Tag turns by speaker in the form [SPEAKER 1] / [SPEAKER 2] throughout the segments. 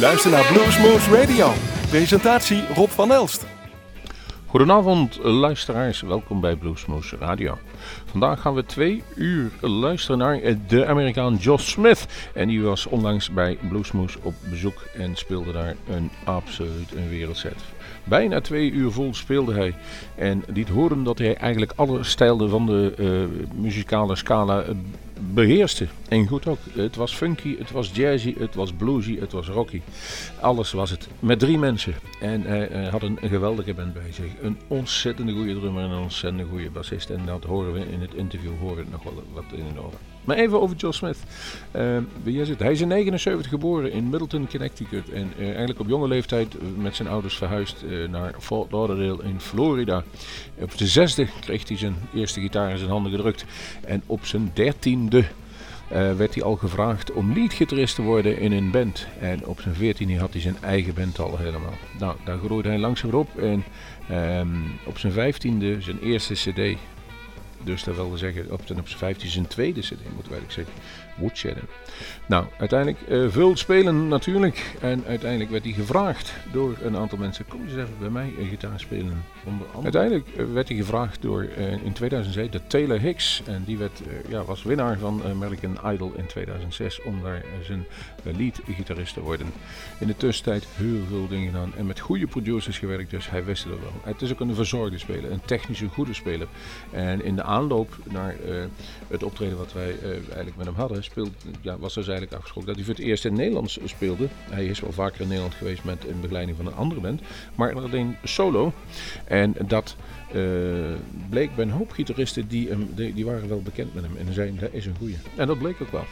[SPEAKER 1] luistert naar Bluesmoose Radio. Presentatie Rob van Elst.
[SPEAKER 2] Goedenavond luisteraars, welkom bij Bluesmoose Radio. Vandaag gaan we twee uur luisteren naar de Amerikaan Josh Smith. En die was onlangs bij Bluesmoose op bezoek en speelde daar een absoluut een wereldset. Bijna twee uur vol speelde hij. En liet horen dat hij eigenlijk alle stijlen van de uh, muzikale scala uh, beheerste. En goed ook. Het was funky, het was jazzy, het was bluesy, het was rocky. Alles was het. Met drie mensen. En hij, had een geweldige band bij zich. Een ontzettende goede drummer en een ontzettende goede bassist. En dat horen we in het interview horen nog wel wat in en over. Maar even over Joe Smith. Uh, is het? Hij is in 79 geboren in Middleton, Connecticut. En uh, eigenlijk op jonge leeftijd met zijn ouders verhuisd naar Fort Lauderdale in Florida. Op de zesde kreeg hij zijn eerste gitaar in zijn handen gedrukt. En op zijn dertiende werd hij al gevraagd om leadgitarist te worden in een band. En op zijn veertiende had hij zijn eigen band al helemaal. Nou, daar groeide hij langzaam op. En um, op zijn vijftiende zijn eerste cd dus dat wilde zeggen, op, op zijn 15 zijn tweede CD, moeten wij eigenlijk zeggen. Woodsheden. Nou, uiteindelijk uh, spelen natuurlijk. En uiteindelijk werd hij gevraagd door een aantal mensen: kom eens even bij mij een gitaar spelen. Onder Uiteindelijk uh, werd hij gevraagd door uh, in 2007 de Taylor Hicks. En die werd, ja, was winnaar van American Idol in 2006 om daar zijn lead-gitarist te worden. In de tussentijd heel veel dingen gedaan en met goede producers gewerkt, dus hij wist het wel. Het is ook een verzorgde speler, een technische goede speler. En in de aanloop naar het optreden wat wij eigenlijk met hem hadden, speelde, ja, was dus eigenlijk afgesproken dat hij voor het eerst in Nederlands speelde. Hij is wel vaker in Nederland geweest met een begeleiding van een andere band, maar alleen solo. En dat uh, bleek bij een hoop gitaristen die, hem, die, waren wel bekend met hem en zeiden dat is een goeie. En dat bleek ook wel.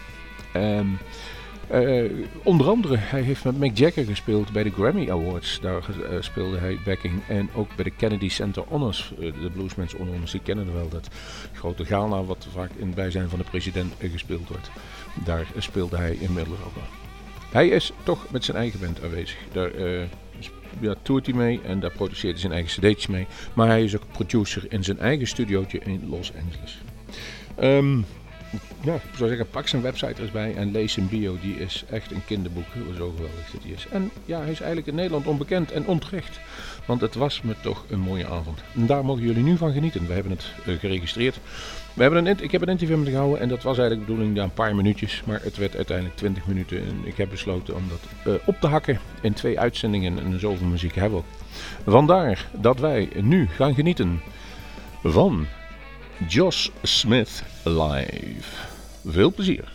[SPEAKER 2] Um, uh, onder andere, hij heeft met Mick Jagger gespeeld bij de Grammy Awards. Daar uh, speelde hij backing. En ook bij de Kennedy Center Honors. Uh, de Bluesmans Honors, die kennen wel dat grote gala wat vaak in bijzijn van de president gespeeld wordt. Daar speelde hij inmiddels ook wel. Hij is toch met zijn eigen band aanwezig. Daar ja, toert hij mee en daar produceert hij zijn eigen cd'tjes mee. Maar hij is ook producer in zijn eigen studiootje in Los Angeles. Um, ja, ik zou zeggen, pak zijn website eens bij en lees zijn bio. Die is echt een kinderboek, zo geweldig dat hij is. En ja, hij is eigenlijk in Nederland onbekend en onterecht. Want het was me toch een mooie avond. En daar mogen jullie nu van genieten. We hebben het uh, geregistreerd. We hebben een, ik heb een interview met hem gehouden en dat was eigenlijk de bedoeling, ja, een paar minuutjes. Maar het werd uiteindelijk 20 minuten. En ik heb besloten om dat uh, op te hakken in twee uitzendingen. En zoveel muziek hebben we ook. Vandaar dat wij nu gaan genieten van Josh Smith live. Veel plezier.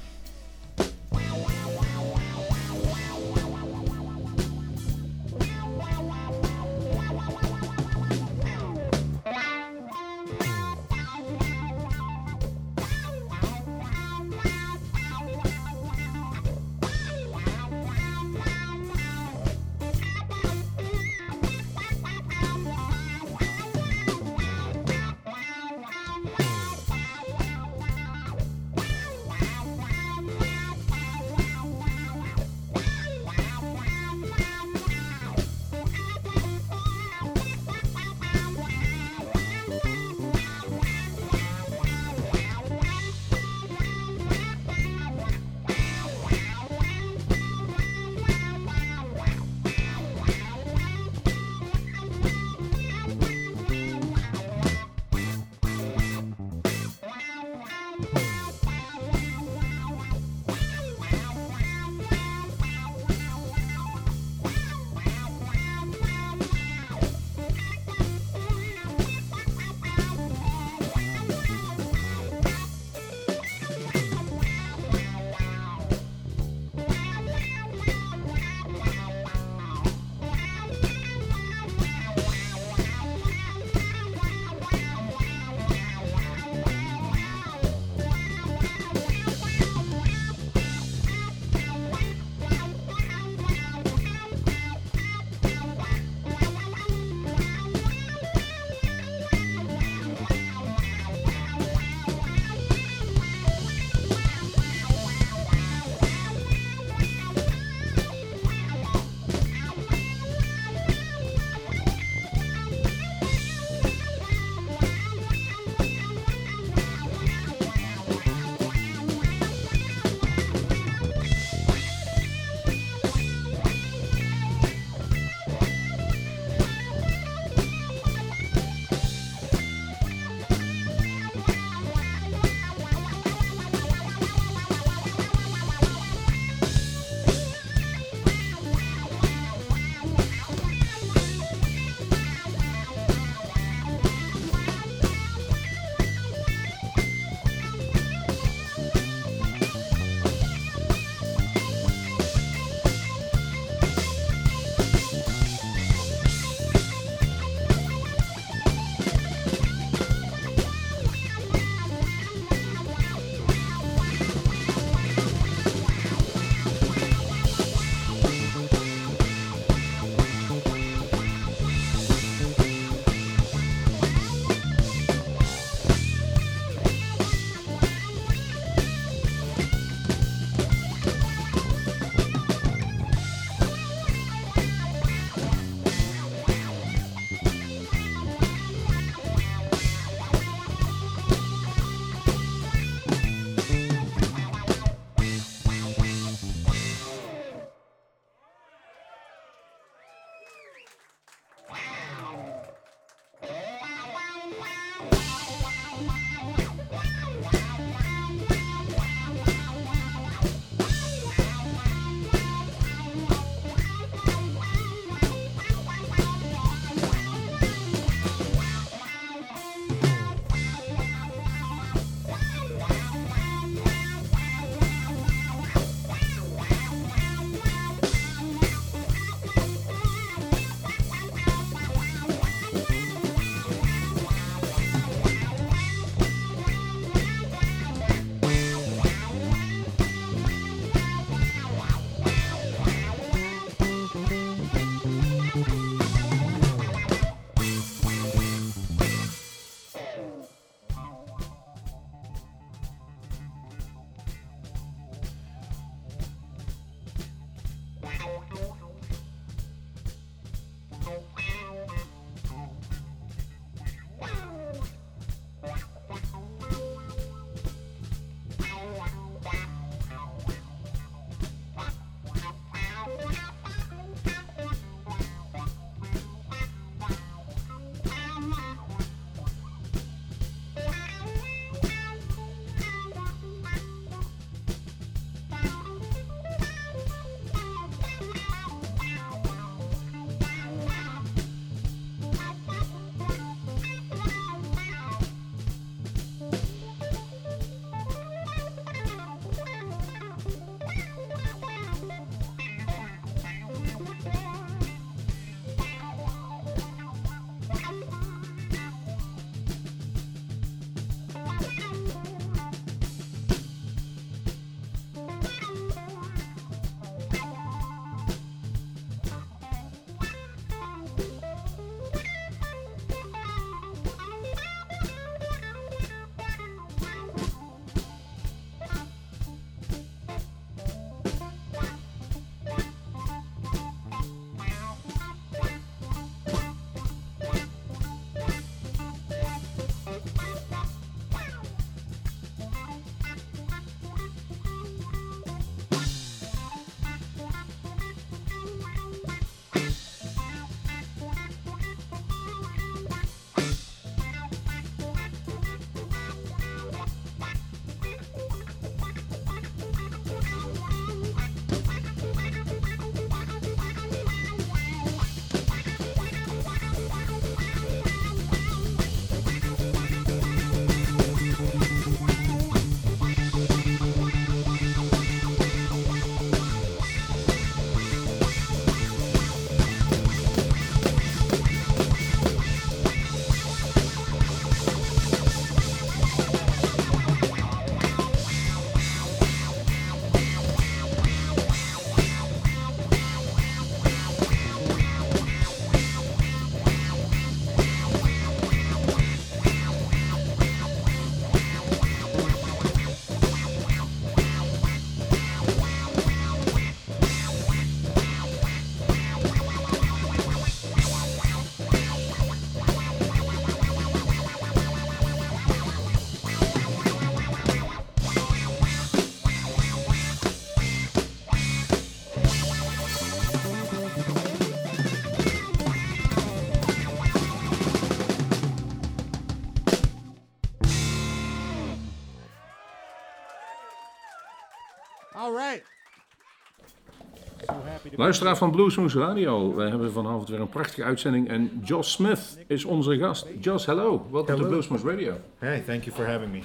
[SPEAKER 2] Luisteraar van Bluesmoose Radio, we hebben vanavond weer een prachtige uitzending en Josh Smith is onze gast. Josh, hello, welcome to
[SPEAKER 3] Hello.
[SPEAKER 2] Bluesmoose Radio.
[SPEAKER 3] Hey, thank you for having me.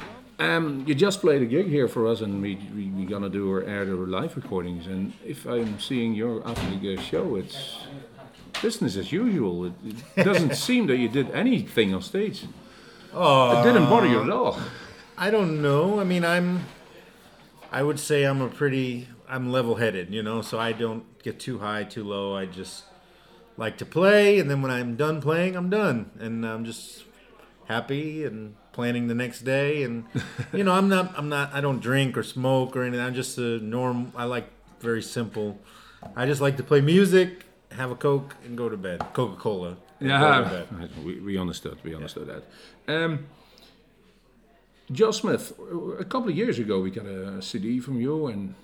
[SPEAKER 2] Um, you just played a gig here for us, and we we we gonna do our air the live recordings. And if I'm seeing your after the show, it's business as usual. It, it doesn't seem that you did anything on stage.
[SPEAKER 3] Oh,
[SPEAKER 2] It didn't bother you at all.
[SPEAKER 3] I don't know. I mean, I'm. I would say I'm a pretty. I'm level-headed, you know, so I don't get too high, too low. I just like to play, and then when I'm done playing, I'm done, and I'm just happy and planning the next day. And you know, I'm not. I'm not. I don't drink or smoke or anything. I'm just a norm. I like very simple. I just like to play music, have a coke, and go to bed. Go to
[SPEAKER 2] Yeah, we, we understood. We understood that. Um, Josh Smith, a couple of years ago, we got a CD from you and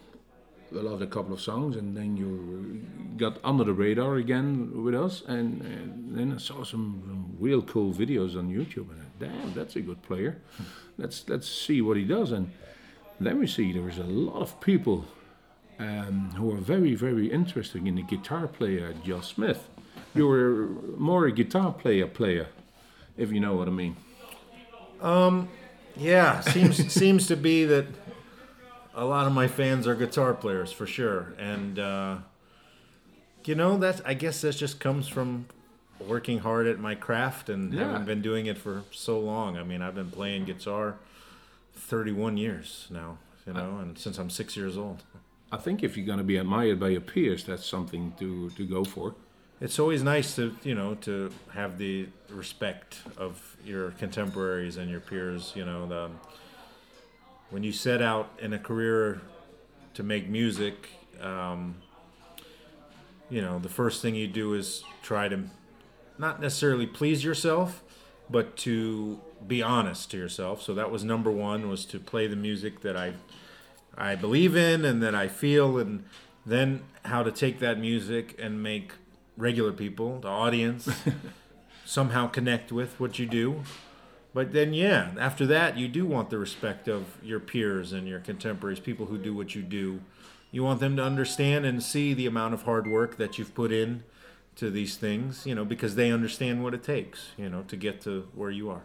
[SPEAKER 2] we loved a couple of songs, and then you got under the radar again with us, and, and then I saw some, some real cool videos on YouTube, and I, damn, that's a good player. let's let's see what he does, and then we see there is a lot of people um, who are very very interested in the guitar player Josh Smith. You were more a guitar player player, if you know what I mean.
[SPEAKER 3] Um, Yeah, seems seems to be that a lot of my fans are guitar players for sure, and uh, you know that's I guess that just comes from working hard at my craft and
[SPEAKER 2] Yeah.
[SPEAKER 3] having been doing it for so long. I mean, I've been playing guitar 31 years now, you know, and since I'm six years old.
[SPEAKER 2] I think if you're going to be admired by your peers, that's something to, to go for.
[SPEAKER 3] It's always nice to you know to have the respect of your contemporaries and your peers. You know, the, when you set out in a career to make music, um, you know, the first thing you do is try to not necessarily please yourself, but to be honest to yourself. So that was number one was to play the music that I I believe in and that I feel, and then how to take that music and make regular people, the audience, somehow connect with what you do. But then, yeah, after that, you do want the respect of your peers and your contemporaries, people who do what you do. You want them to understand and see the amount of hard work that you've put in to these things, you know, because they understand what it takes, you know, to get to where you are.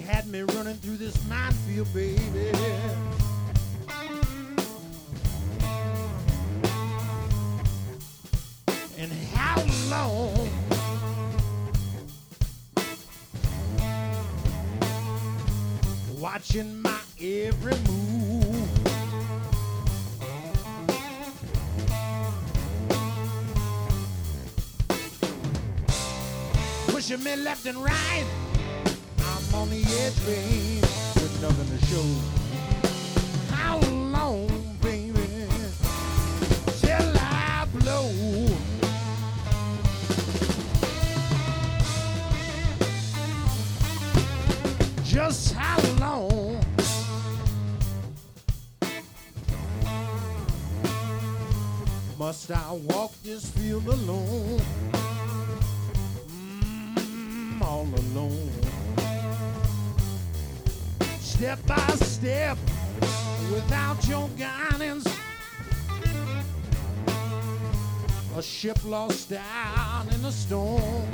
[SPEAKER 4] Had me running through this minefield, baby. And how long? Watching my every move. pushing me left and right. Edge, babe, with nothing to show. How long, baby, till I blow? Just how long? Must I walk this field alone? Step by step, without your guidance. A ship lost down in a storm.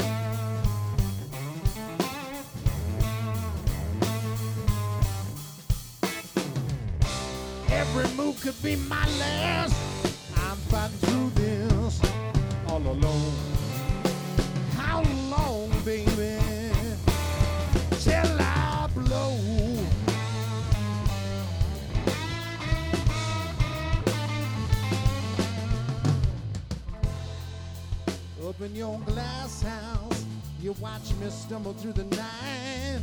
[SPEAKER 4] Every move could be my last. Up in your glass house, you watch me stumble through the night.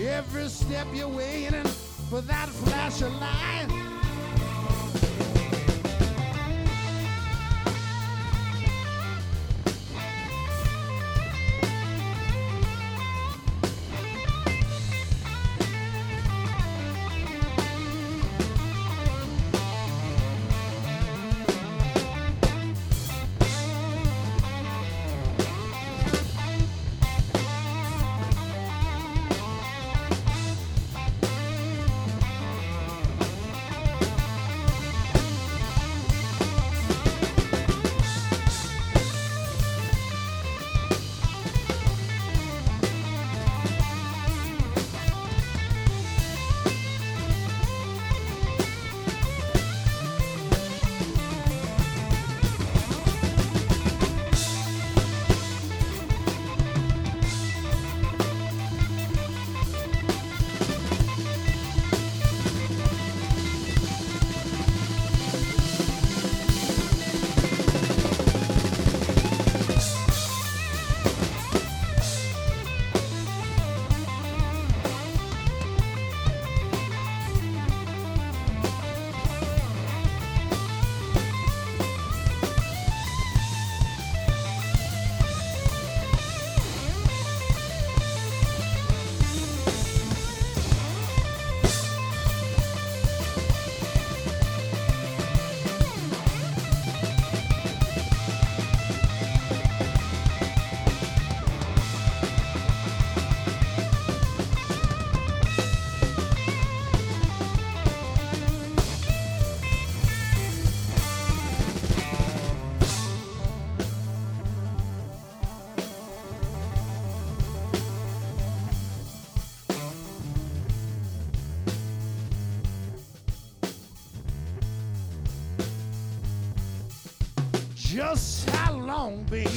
[SPEAKER 4] Every step you're waiting for that flash of light. Long, baby?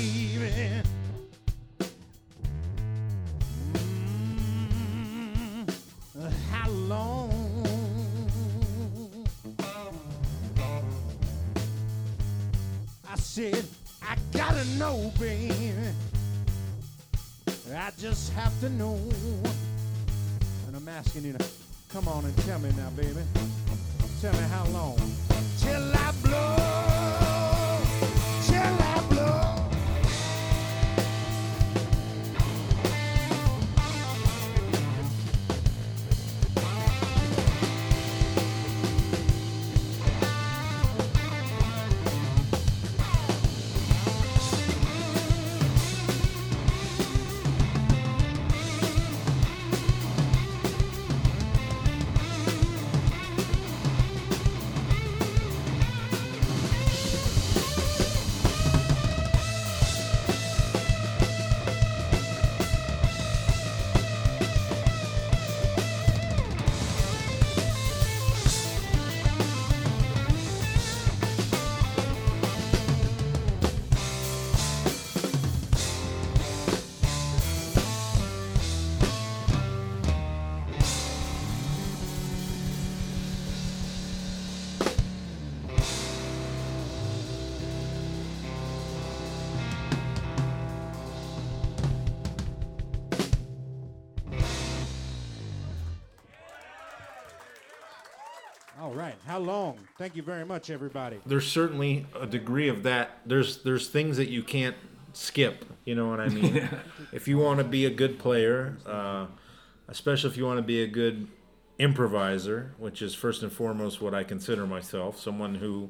[SPEAKER 4] Mm-hmm. How long? I said, I gotta know, baby. I just have to know. And I'm asking you to come on and tell me now, baby. Tell me how long. Right. How long? Thank you very much, everybody.
[SPEAKER 3] There's certainly a degree of that. There's there's things that you can't skip. You know what I mean? if you want to be a good player, uh, especially if you want to be a good improviser, which is first and foremost what I consider myself, someone who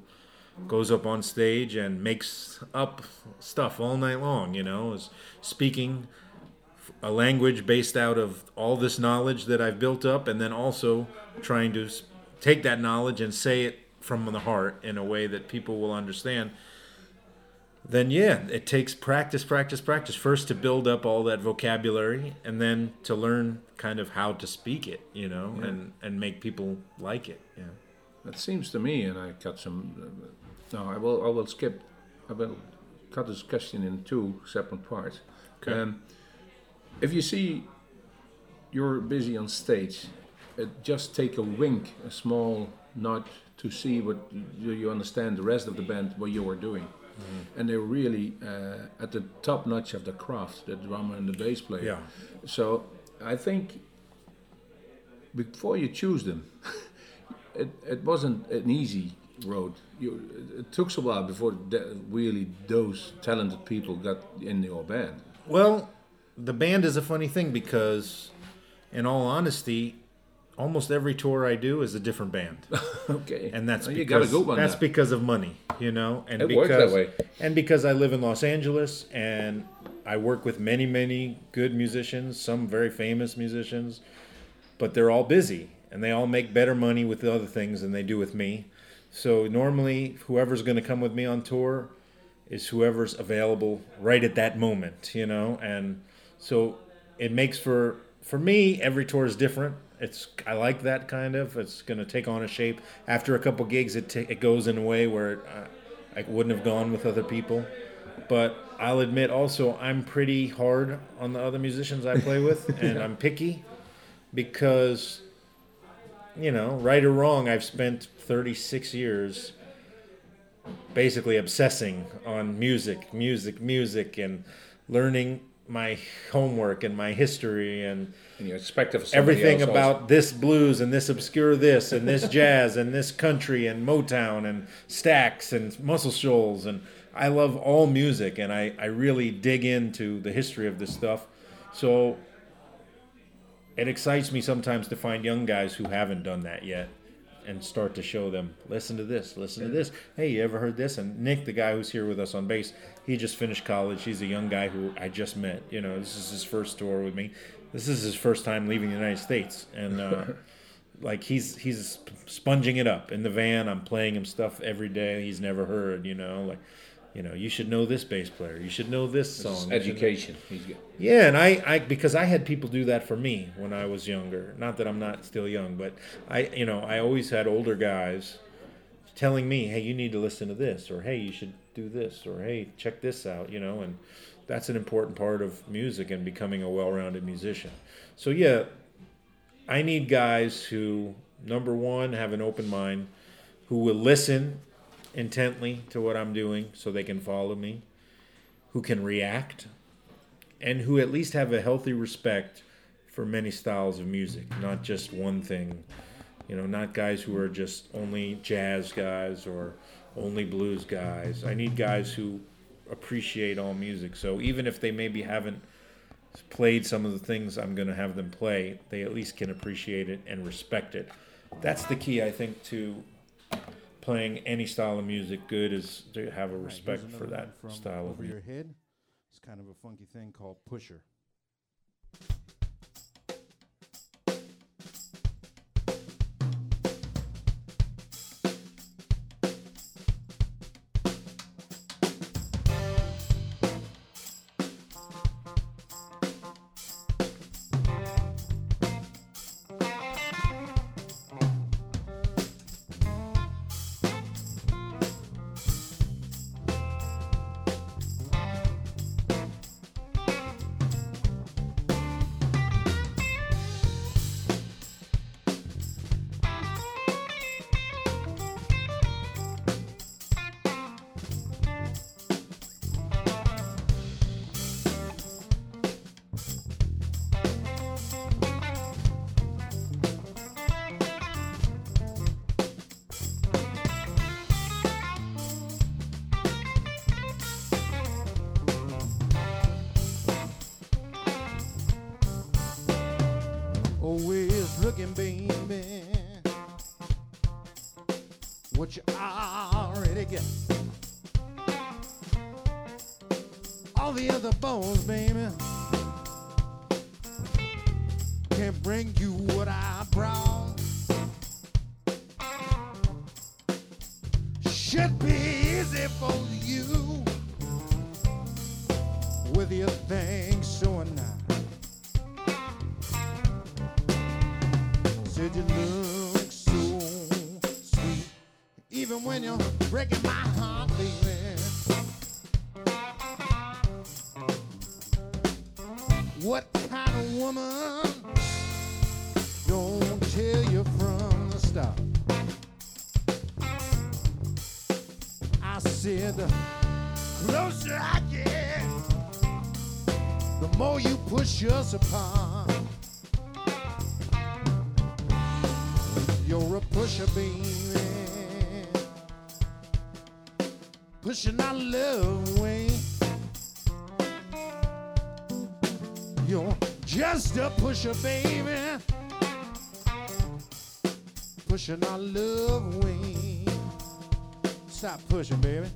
[SPEAKER 3] goes up on stage and makes up stuff all night long. You know, is speaking a language based out of all this knowledge that I've built up, and then also trying to s- take that knowledge and say it from the heart in a way that people will understand. Then, yeah, it takes practice, practice, practice. First to build up all that vocabulary, and then to learn kind of how to speak it, you know, and, and make people like it. Yeah.
[SPEAKER 2] It seems to me, and I cut some. Uh, no, I will. I will skip. I will cut this question in two separate parts.
[SPEAKER 3] Okay.
[SPEAKER 2] Um, if you see you're busy on stage, just take a wink, a small nod to see what you, you understand the rest of the band what you are doing. And they're really uh, at the top notch of the craft, the drummer and the bass player.
[SPEAKER 3] Yeah.
[SPEAKER 2] So I think before you choose them, it, it wasn't an easy road. You, it took a while before the, really those talented people got in your band.
[SPEAKER 3] Well, the band is a funny thing because, in all honesty, almost every tour I do is a different band,
[SPEAKER 2] okay,
[SPEAKER 3] and that's
[SPEAKER 2] Well, you got a
[SPEAKER 3] because
[SPEAKER 2] one.
[SPEAKER 3] that's
[SPEAKER 2] there.
[SPEAKER 3] because of money, you know, and
[SPEAKER 2] It
[SPEAKER 3] because
[SPEAKER 2] works that way.
[SPEAKER 3] and because I live in Los Angeles and I work with many many good musicians, some very famous musicians, but they're all busy and they all make better money with the other things than they do with me. So normally, whoever's going to come with me on tour is whoever's available right at that moment, you know, and so it makes for for me every tour is different. It's I like that kind of. It's going to take on a shape after a couple gigs. It ta- it goes in a way where uh, I wouldn't have gone with other people. But I'll admit also I'm pretty hard on the other musicians I play with, and I'm picky because you know, right or wrong, I've spent 36 years basically obsessing on music, music, music, and learning my homework and my history and
[SPEAKER 2] And you expect of
[SPEAKER 3] everything about this blues and this obscure this and this jazz and this country and Motown and Stax and Muscle Shoals and I love all music and I, I really dig into the history of this stuff. So it excites me sometimes to find young guys who haven't done that yet and start to show them listen to this listen to this. Hey you ever heard this? And nick the guy who's here with us on bass he just finished college. He's a young guy who i just met. You know this is his first tour with me. This is his first time leaving the united states. And uh, like he's he's sponging it up. In the van i'm playing him stuff every day he's never heard you know like you know you should know this bass player you should know this song
[SPEAKER 2] It's
[SPEAKER 3] you should know-
[SPEAKER 2] education.
[SPEAKER 3] Yeah, and I, I because I had people do that for me when I was younger. Not that I'm not still young, but I you know, I always had older guys telling me, "Hey, you need to listen to this," or "Hey, you should do this," or "Hey, check this out," you know, and that's an important part of music and becoming a well-rounded musician. So yeah, I need guys who number 1 have an open mind, who will listen intently to what I'm doing so they can follow me, who can react and who at least have a healthy respect for many styles of music, not just one thing. You know, not guys who are just only jazz guys or only blues guys. I need guys who appreciate all music. So even if they maybe haven't played some of the things I'm going to have them play, they at least can appreciate it and respect it. That's the key, I think, to playing any style of music good is to have a respect for that style of
[SPEAKER 4] over
[SPEAKER 3] music.
[SPEAKER 4] your head. It's kind of a funky thing called pusher. Should be easy for you with your things so nice. Said you look so sweet, even when you're breaking my heart, baby. What the closer I get, the more you push us apart. You're a pusher, baby. Pushing our love away. You're just a pusher, baby. Pushing our love away. Stop pushing, baby.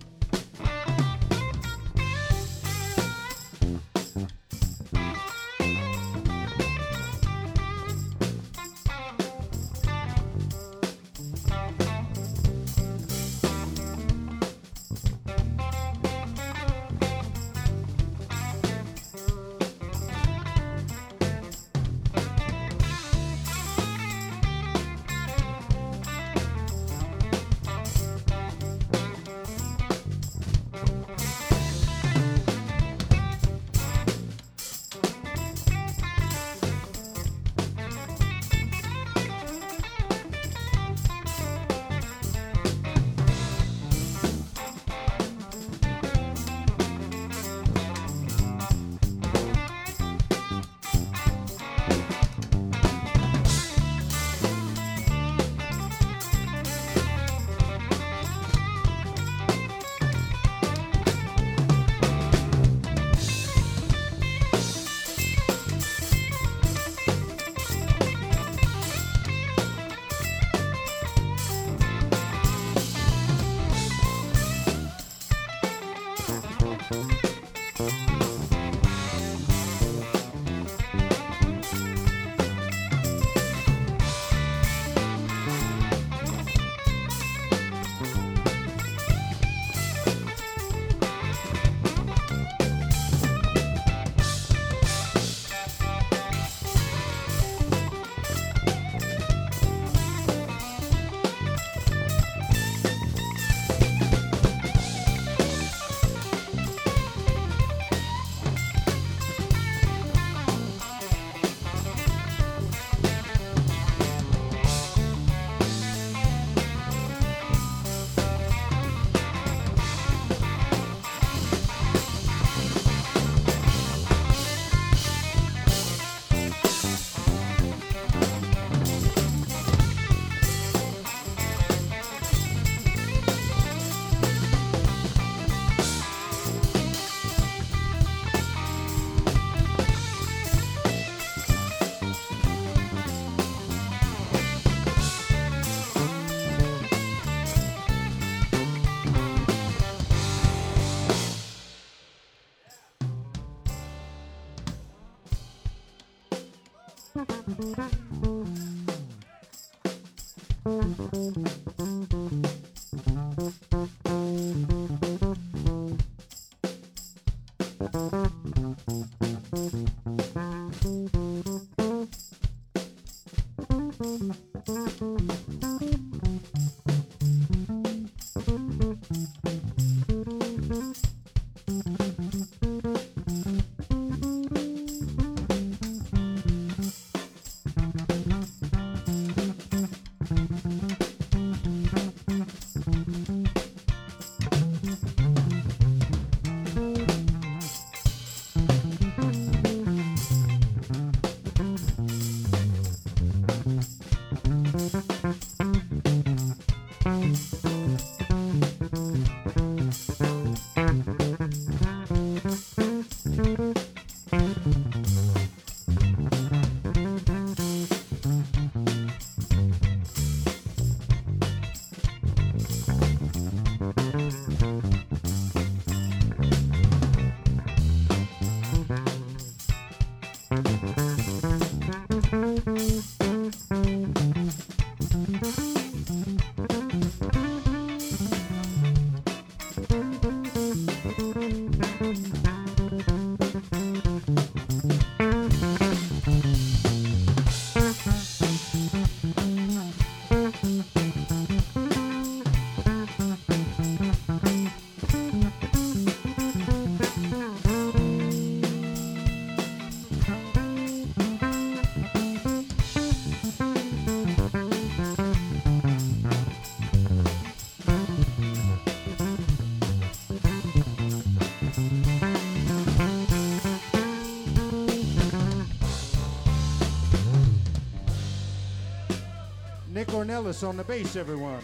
[SPEAKER 4] Nick Ornelas on the bass, everyone.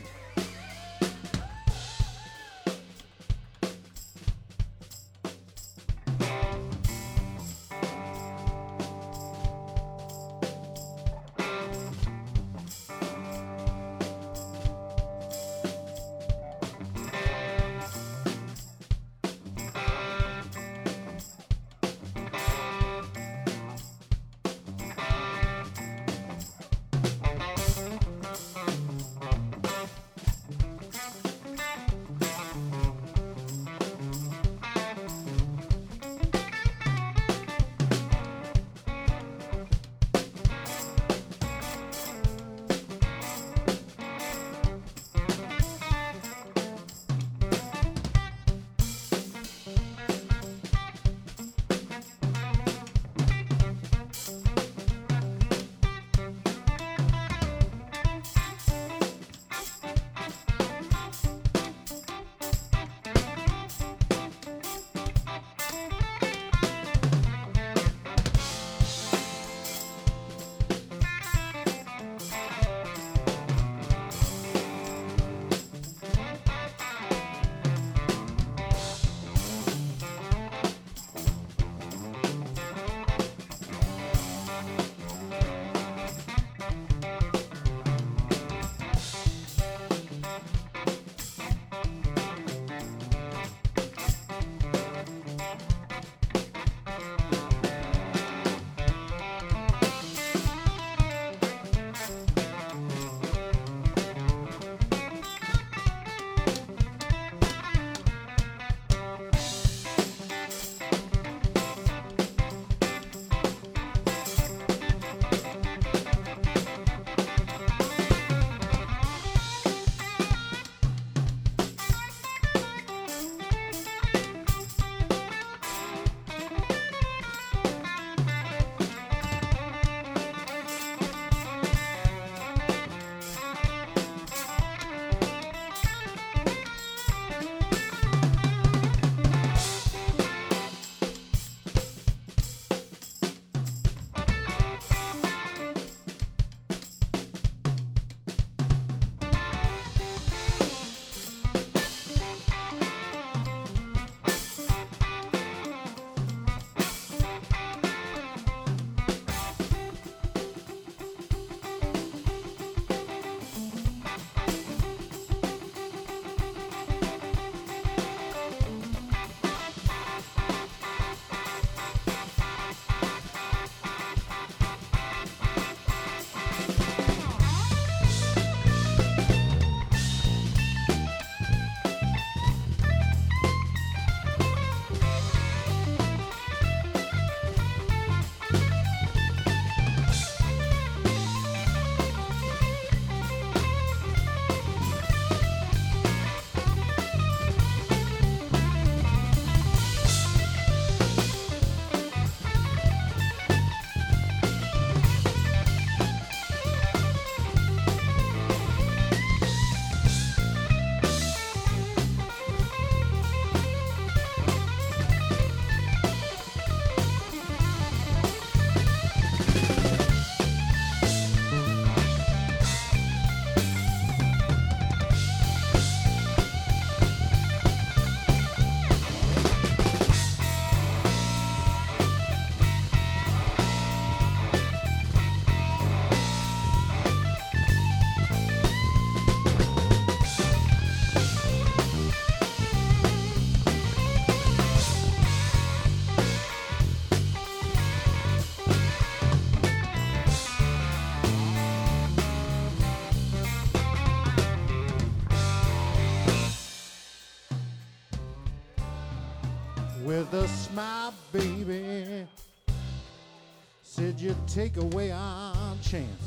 [SPEAKER 4] You'd take away our chance.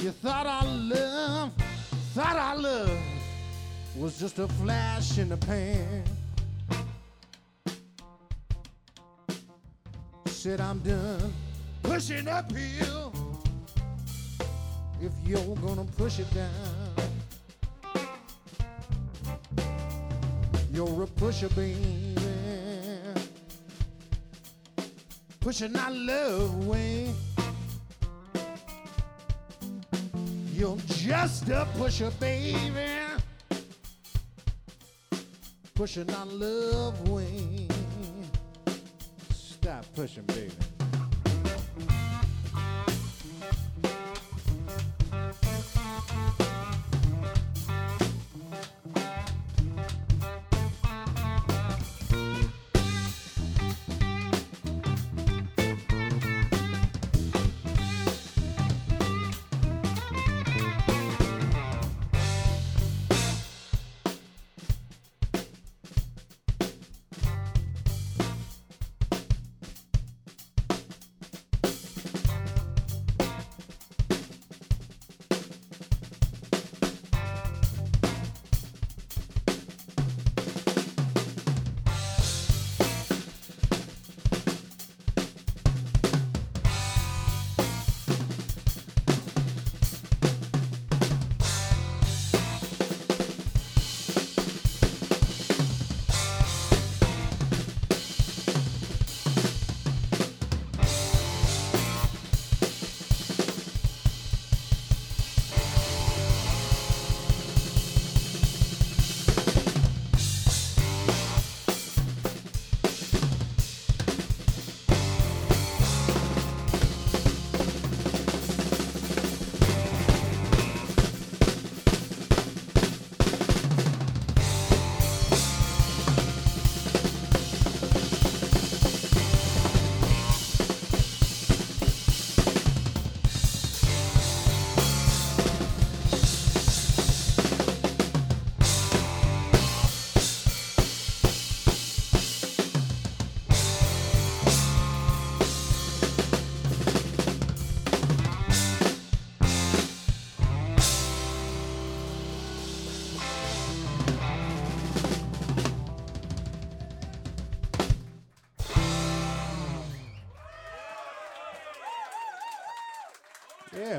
[SPEAKER 4] You thought our love, thought our love was just a flash in the pan. Said I'm done pushing uphill. If you're gonna push it down. You're a pusher, baby. pushing our love away. You're just a pusher, baby, pushing our love away. Stop pushing, baby.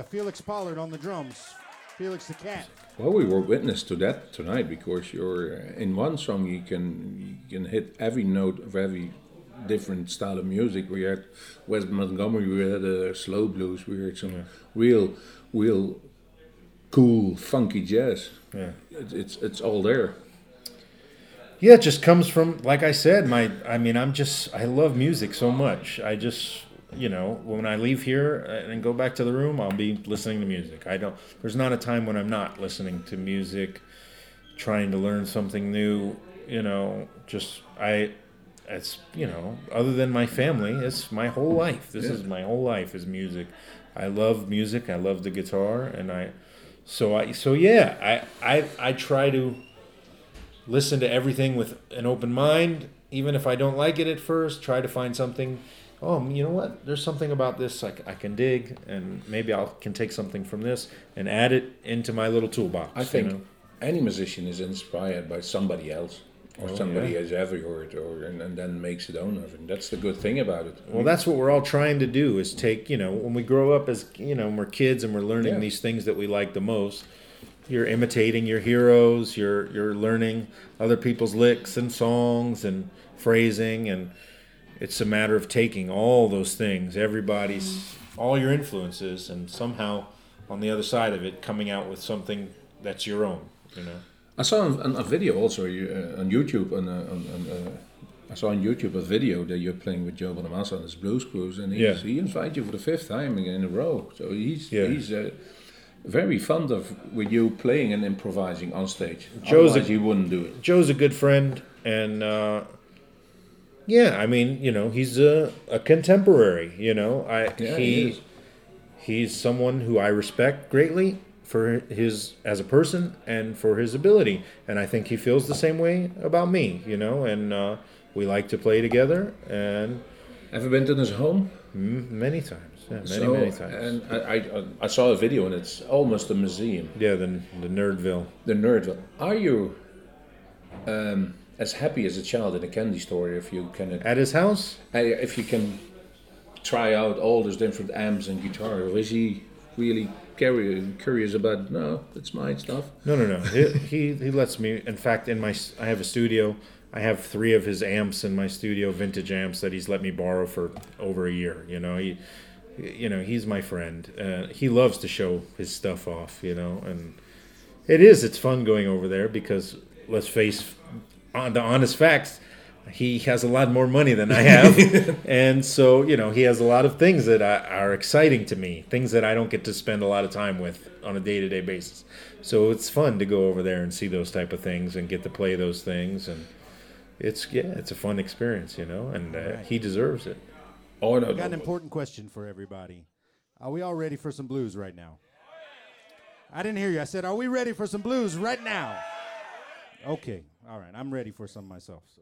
[SPEAKER 4] Felix Pollard on the drums. Felix the cat.
[SPEAKER 2] Well, we were witness to that tonight because you're uh, in one song you can you can hit every note of every different style of music. We had Wes Montgomery, we had uh, slow blues, we heard some real, real cool, funky jazz.
[SPEAKER 3] Yeah.
[SPEAKER 2] It, it's it's all there.
[SPEAKER 3] Yeah, it just comes from, like I said, my. I mean, I'm just. I love music so much. I just, you know, when I leave here uh, and go back to the room, I'll be listening to music. I don't. There's not a time when I'm not listening to music, trying to learn something new. You know, just I. It's you know, other than my family, it's my whole life. This is my whole life is music. I love music. I love the guitar, and I. So I. So yeah, I. I. I try to listen to everything with an open mind even if i don't like it at first try to find something oh you know what there's something about this I can dig and maybe i can take something from this and add it into my little toolbox
[SPEAKER 2] I
[SPEAKER 3] you
[SPEAKER 2] think
[SPEAKER 3] know?
[SPEAKER 2] any musician is inspired by somebody else or
[SPEAKER 3] Oh,
[SPEAKER 2] somebody
[SPEAKER 3] yeah.
[SPEAKER 2] has ever heard, or and, and then makes it own of it. That's the good thing about it.
[SPEAKER 3] well that's what we're all trying to do is take you know when we grow up as you know when we're kids and we're learning
[SPEAKER 2] Yeah.
[SPEAKER 3] these things that we like the most you're imitating your heroes you're you're learning other people's licks and songs and phrasing and it's a matter of taking all those things everybody's all your influences and somehow on the other side of it coming out with something that's your own you know
[SPEAKER 2] I saw a, a video also uh, on YouTube. On, uh, on, on uh, I saw on YouTube a video that you're playing with Joe Bonamassa on his blues cruise, and he's,
[SPEAKER 3] Yeah.
[SPEAKER 2] he invited you for the fifth time in a row. So he's
[SPEAKER 3] Yeah.
[SPEAKER 2] he's uh, very fond of with you playing and improvising on stage.
[SPEAKER 3] Joe's a-
[SPEAKER 2] Otherwise he wouldn't do it.
[SPEAKER 3] Joe's a good friend, and uh, yeah, I mean, you know, he's a, a contemporary. You know, I
[SPEAKER 2] Yeah,
[SPEAKER 3] he
[SPEAKER 2] he
[SPEAKER 3] he's someone who I respect greatly for his as a person and for his ability, and I think he feels the same way about me. You know, and uh, we like to play together, and
[SPEAKER 2] have you been to his home?
[SPEAKER 3] many times, yeah, many
[SPEAKER 2] So,
[SPEAKER 3] many times.
[SPEAKER 2] And I, I I saw a video and it's almost a museum.
[SPEAKER 3] yeah, the the Nerdville.
[SPEAKER 2] The Nerdville. Are you um, as happy as a child in a candy store if you can
[SPEAKER 3] At his house,
[SPEAKER 2] uh, if you can try out all those different amps and guitar, or is he really curious curious about no, it's my stuff?
[SPEAKER 3] No, no, no. he, he he lets me. In fact, in my I have a studio. I have three of his amps in my studio, vintage amps that he's let me borrow for over a year. You know, he you know, he's my friend. Uh, he loves to show his stuff off, you know, and it is. It's fun going over there because let's face on the honest facts. He has a lot more money than I have, and so you know he has a lot of things that are exciting to me, things that I don't get to spend a lot of time with on a day-to-day basis. So it's fun to go over there and see those type of things and get to play those things, and it's yeah, it's a fun experience, you know, and uh, he deserves it.
[SPEAKER 2] Oh,
[SPEAKER 5] I got an important question for everybody. Are we all ready for some blues right now? I didn't hear you. I said, are we ready for some blues right now? Okay. All right. I'm ready for some myself. So.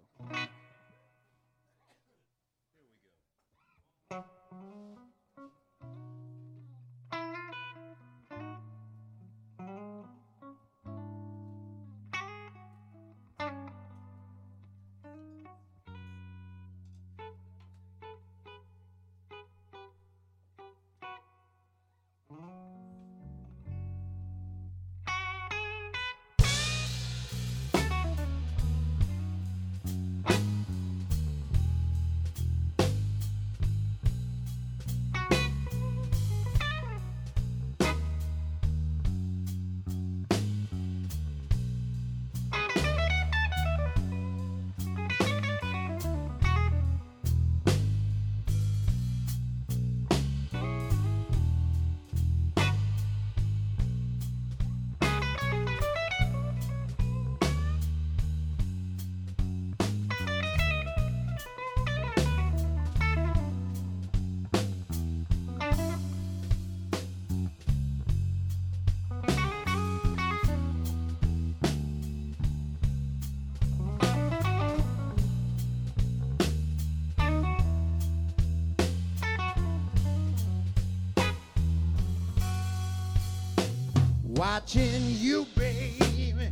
[SPEAKER 4] Watching you, baby.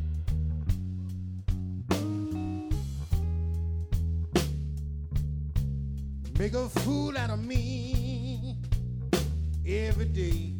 [SPEAKER 4] Make a fool out of me every day.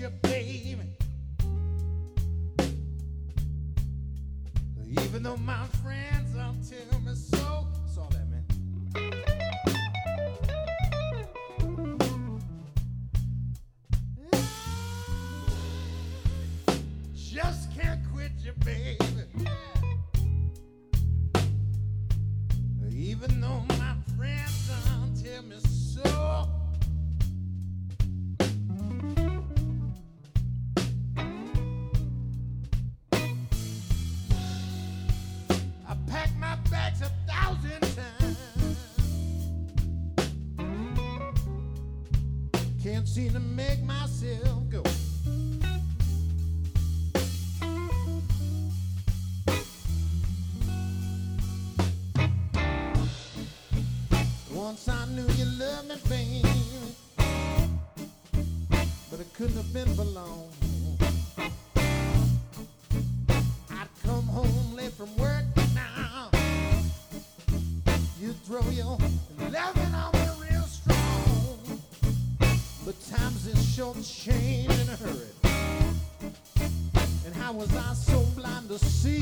[SPEAKER 4] You, baby. Even though my seem to make myself go. Once I knew you loved me, baby, but it couldn't have been for long. Change in a hurry. And how was I so blind to see?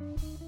[SPEAKER 4] Bye.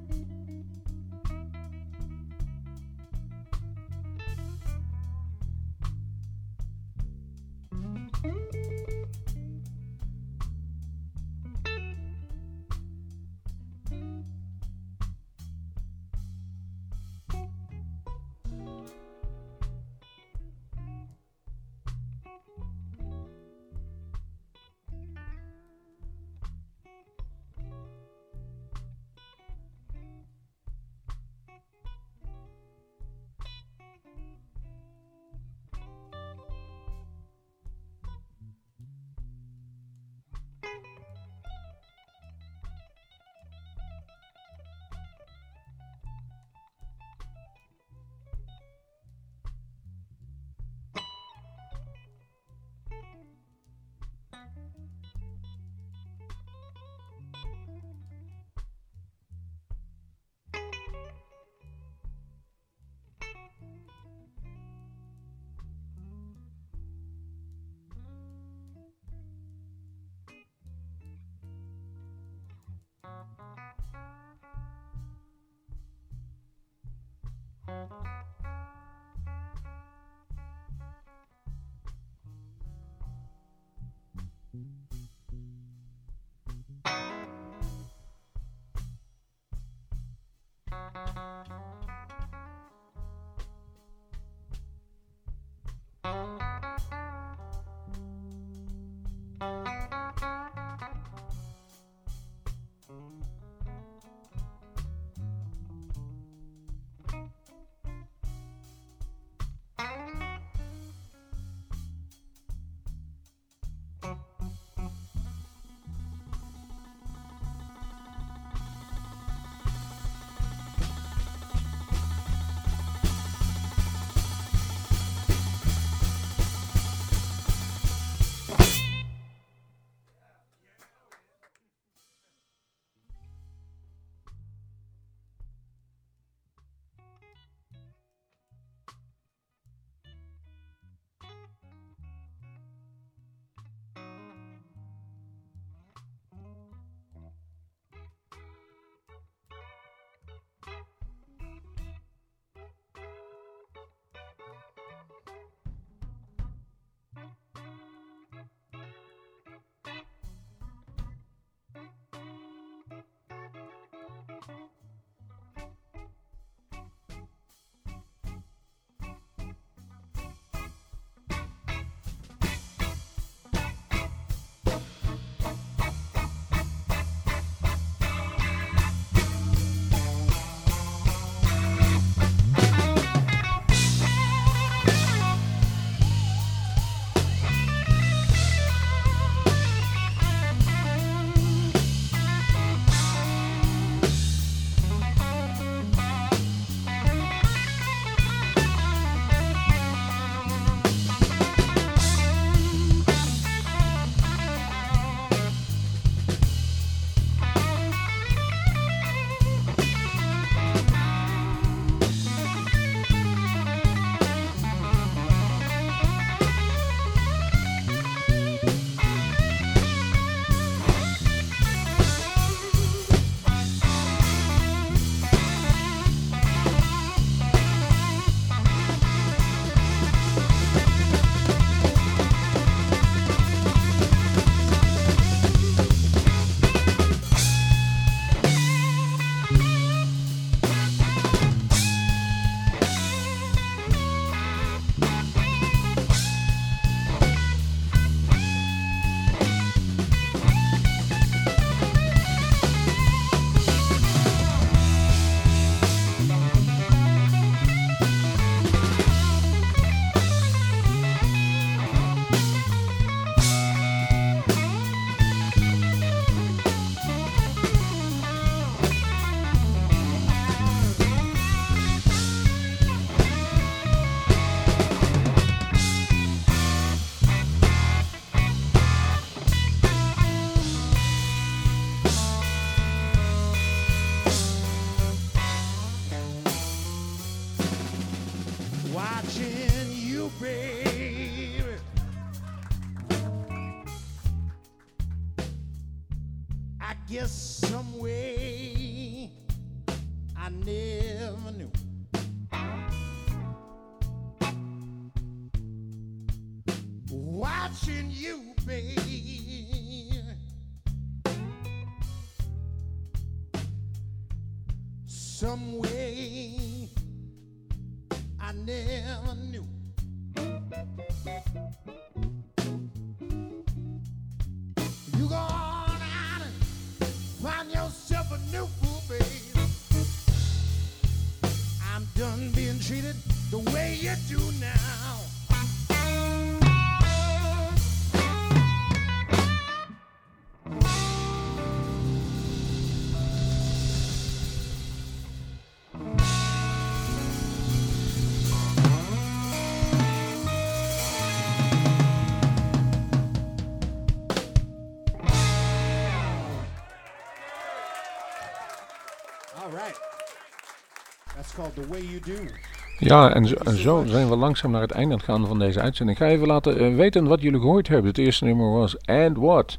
[SPEAKER 2] Ja, en zo, en zo zijn we langzaam naar het einde aan het gaan van deze uitzending. Ik ga even laten eh, weten wat jullie gehoord hebben. Het eerste nummer was And What.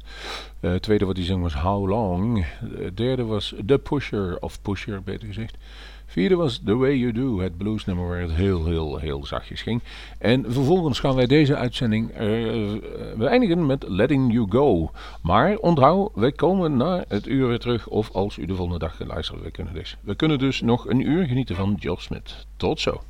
[SPEAKER 2] Eh, het tweede wat hij zong was How Long. Het derde was The Pusher, of Pusher beter gezegd. Vierde was The Way You Do, het bluesnummer waar het heel, heel, heel zachtjes ging. En vervolgens gaan wij deze uitzending eh, we eindigen met Letting You Go. Maar onthoud, wij komen na het uur weer terug. Of als u de volgende dag gaat luisteren, we kunnen dus. We kunnen dus nog een uur genieten van Joe Smith. Tot zo.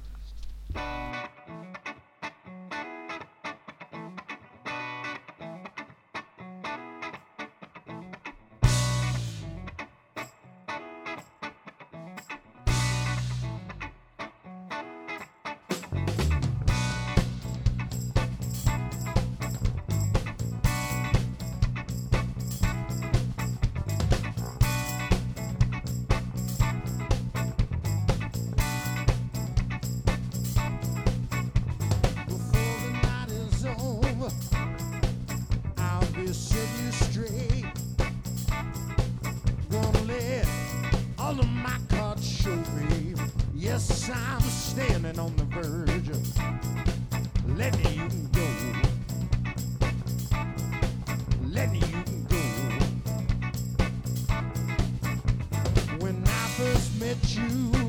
[SPEAKER 4] You,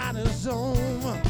[SPEAKER 4] not his zone.